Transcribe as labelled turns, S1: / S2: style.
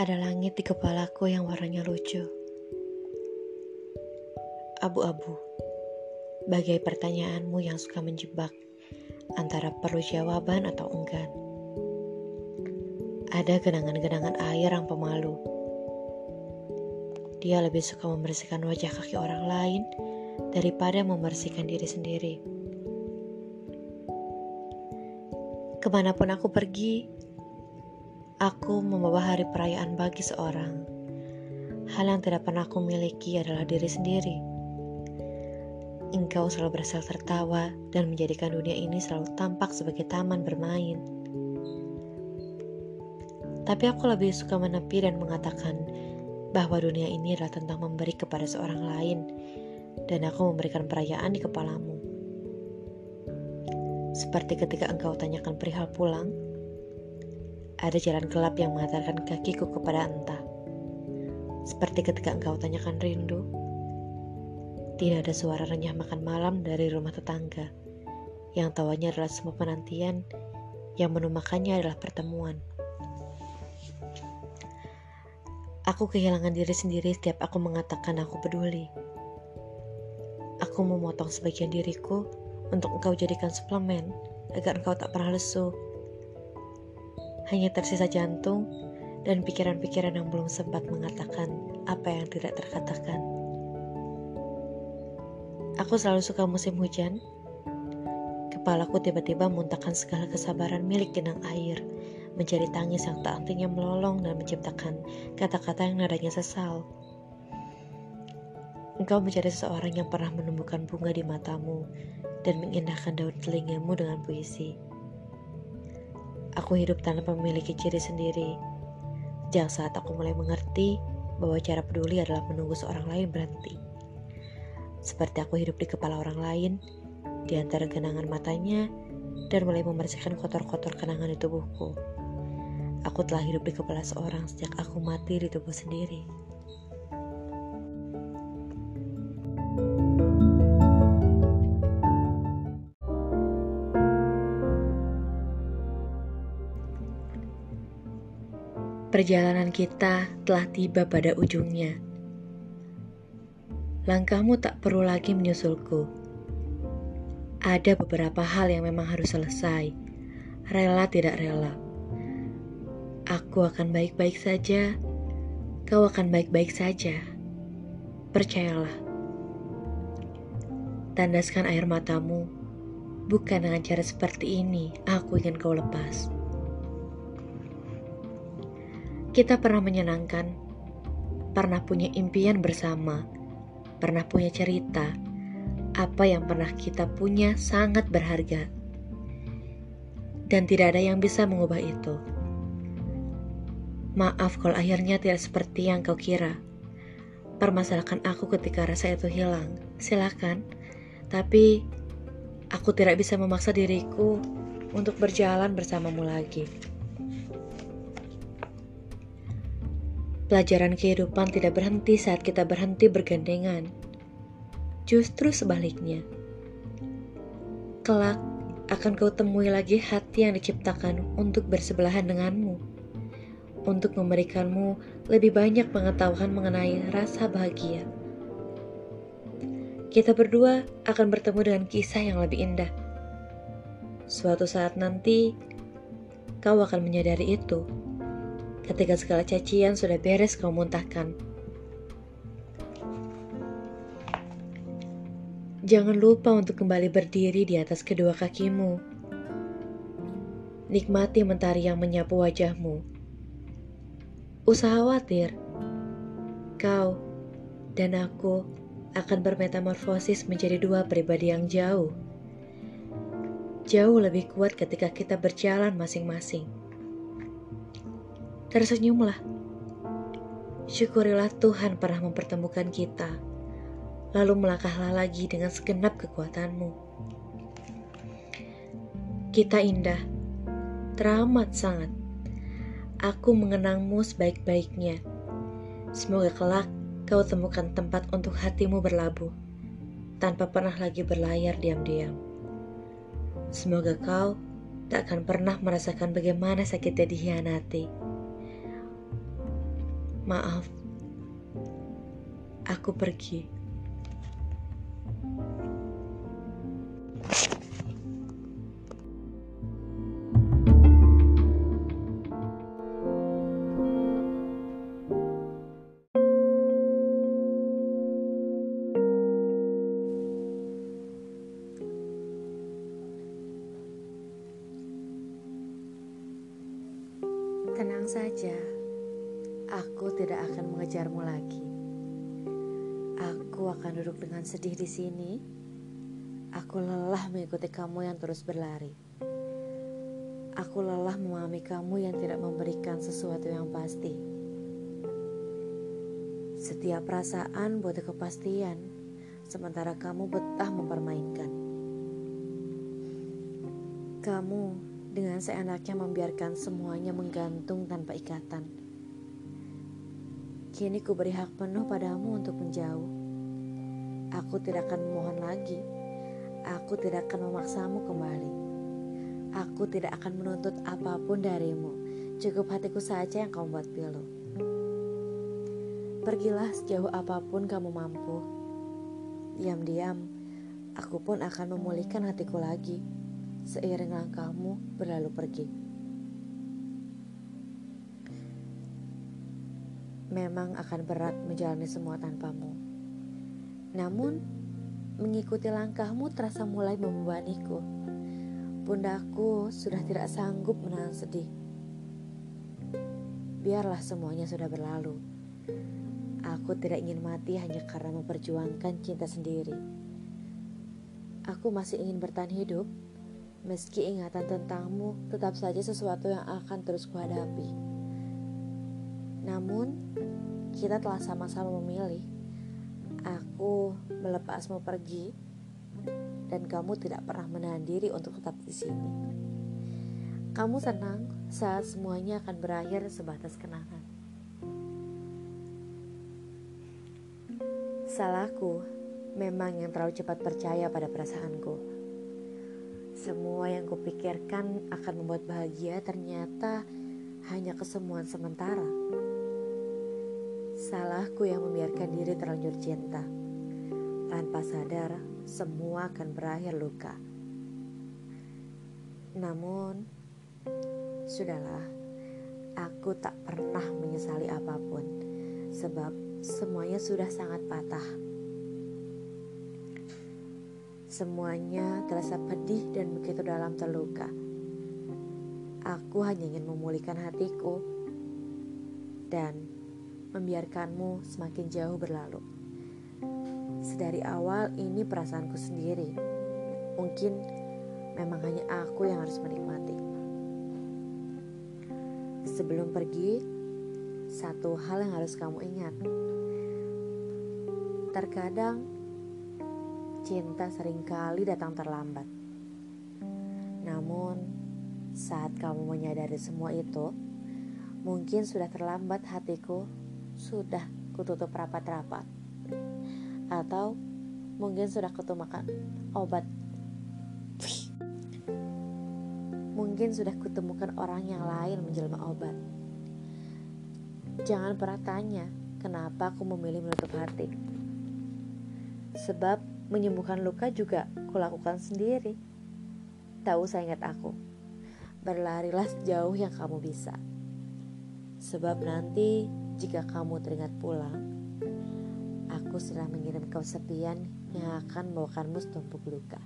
S1: Ada langit di kepalaku yang warnanya lucu. Abu-abu. Bagai pertanyaanmu yang suka menjebak antara perlu jawaban atau enggan. Ada genangan-genangan air yang pemalu. Dia lebih suka membersihkan wajah kaki orang lain daripada membersihkan diri sendiri. Ke mana pun aku pergi, Aku membawa hari perayaan bagi seorang. Hal yang tidak pernah aku miliki adalah diri sendiri. Engkau selalu berasal tertawa dan menjadikan dunia ini selalu tampak sebagai taman bermain. Tapi aku lebih suka menepi dan mengatakan bahwa dunia ini adalah tentang memberi kepada seorang lain dan aku memberikan perayaan di kepalamu. Seperti ketika engkau tanyakan perihal pulang, ada jalan gelap yang mengantarkan kakiku kepada entah. Seperti ketika engkau tanyakan rindu, tidak ada suara renyah makan malam dari rumah tetangga, yang tawanya adalah semua penantian, yang menu makannya adalah pertemuan. Aku kehilangan diri sendiri setiap aku mengatakan aku peduli. Aku memotong sebagian diriku untuk engkau jadikan suplemen agar engkau tak pernah lesu hanya tersisa jantung dan pikiran-pikiran yang belum sempat mengatakan apa yang tidak terkatakan. Aku selalu suka musim hujan. Kepalaku tiba-tiba muntahkan segala kesabaran milik genang air, mencari tangis yang tak hentinya melolong dan menciptakan kata-kata yang nadanya sesal. Engkau mencari seseorang yang pernah menumbuhkan bunga di matamu dan mengindahkan daun telingamu dengan puisi. Aku hidup tanpa memiliki ciri sendiri. Sejak saat aku mulai mengerti bahwa cara peduli adalah menunggu seorang lain berhenti. Seperti aku hidup di kepala orang lain, di antara genangan matanya, dan mulai membersihkan kotor-kotor kenangan di tubuhku. Aku telah hidup di kepala seorang sejak aku mati di tubuh sendiri. Perjalanan kita telah tiba pada ujungnya. Langkahmu tak perlu lagi menyusulku. Ada beberapa hal yang memang harus selesai, rela tidak rela. Aku akan baik-baik saja, kau akan baik-baik saja. Percayalah. Tandaskan air matamu, bukan dengan cara seperti ini aku ingin kau lepas. Kita pernah menyenangkan, pernah punya impian bersama, pernah punya cerita. Apa yang pernah kita punya sangat berharga, dan tidak ada yang bisa mengubah itu. Maaf kalau akhirnya tidak seperti yang kau kira. Permasalahkan aku ketika rasa itu hilang. Silakan, tapi aku tidak bisa memaksa diriku untuk berjalan bersamamu lagi. Pelajaran kehidupan tidak berhenti saat kita berhenti bergandengan. Justru sebaliknya. Kelak akan kau temui lagi hati yang diciptakan untuk bersebelahan denganmu. Untuk memberikanmu lebih banyak pengetahuan mengenai rasa bahagia. Kita berdua akan bertemu dengan kisah yang lebih indah. Suatu saat nanti, kau akan menyadari itu ketika segala cacian sudah beres kau muntahkan. Jangan lupa untuk kembali berdiri di atas kedua kakimu. Nikmati mentari yang menyapu wajahmu. Usah khawatir, kau dan aku akan bermetamorfosis menjadi dua pribadi yang jauh. Jauh lebih kuat ketika kita berjalan masing-masing. Tersenyumlah. Syukurilah Tuhan pernah mempertemukan kita, lalu melangkahlah lagi dengan segenap kekuatanmu. Kita indah, teramat sangat. Aku mengenangmu sebaik-baiknya. Semoga kelak kau temukan tempat untuk hatimu berlabuh, tanpa pernah lagi berlayar diam-diam. Semoga kau tak akan pernah merasakan bagaimana sakitnya dihianati Maaf, aku pergi. Tenang saja, aku tidak akan mengejarmu lagi. Aku akan duduk dengan sedih di sini. Aku lelah mengikuti kamu yang terus berlari. Aku lelah memahami kamu yang tidak memberikan sesuatu yang pasti. Setiap perasaan butuh kepastian, sementara kamu betah mempermainkan. Kamu dengan seenaknya membiarkan semuanya menggantung tanpa ikatan. Kini ku beri hak penuh padamu untuk menjauh. Aku tidak akan memohon lagi. Aku tidak akan memaksamu kembali. Aku tidak akan menuntut apa pun darimu. Cukup hatiku saja yang kamu buat pilu. Pergilah sejauh apa pun kamu mampu. Diam-diam, aku pun akan memulihkan hatiku lagi seiring langkahmu berlalu pergi. Memang akan berat menjalani semua tanpamu. Namun, mengikuti langkahmu terasa mulai membebaniku. Pundakku sudah tidak sanggup menahan sedih. Biarlah semuanya sudah berlalu. Aku tidak ingin mati hanya karena memperjuangkan cinta sendiri. Aku masih ingin bertahan hidup Meski ingatan tentangmu tetap saja sesuatu yang akan terus kuhadapi. Namun, kita telah sama-sama memilih. Aku melepasmu pergi dan kamu tidak pernah menahan diri untuk tetap di sini. Kamu senang saat semuanya akan berakhir sebatas kenangan. Salahku memang yang terlalu cepat percaya pada perasaanku. Semua yang kupikirkan akan membuat bahagia ternyata hanya kesemuan sementara. Salahku yang membiarkan diri terlanjur cinta. Tanpa sadar, semua akan berakhir luka. Namun, sudahlah, aku tak pernah menyesali apa pun, sebab semuanya sudah sangat patah. Semuanya terasa pedih dan begitu dalam terluka. Aku hanya ingin memulihkan hatiku dan membiarkanmu semakin jauh berlalu. Sedari awal ini perasaanku sendiri. Mungkin memang hanya aku yang harus menikmati. Sebelum pergi, satu hal yang harus kamu ingat. Terkadang cinta sering kali datang terlambat. Namun, saat kamu menyadari semua itu, mungkin sudah terlambat hatiku, sudah kututup rapat-rapat. Atau mungkin sudah kutumakan obat. Mungkin sudah kutemukan orang yang lain menjelma obat. Jangan pernah tanya kenapa aku memilih menutup hati. Sebab Menyembuhkan luka juga kulakukan sendiri. Tak usah ingat aku. Berlarilah sejauh yang kamu bisa. Sebab nanti jika kamu teringat pulang, aku sudah mengirim kesepian yang akan membawakanmu setumpuk luka.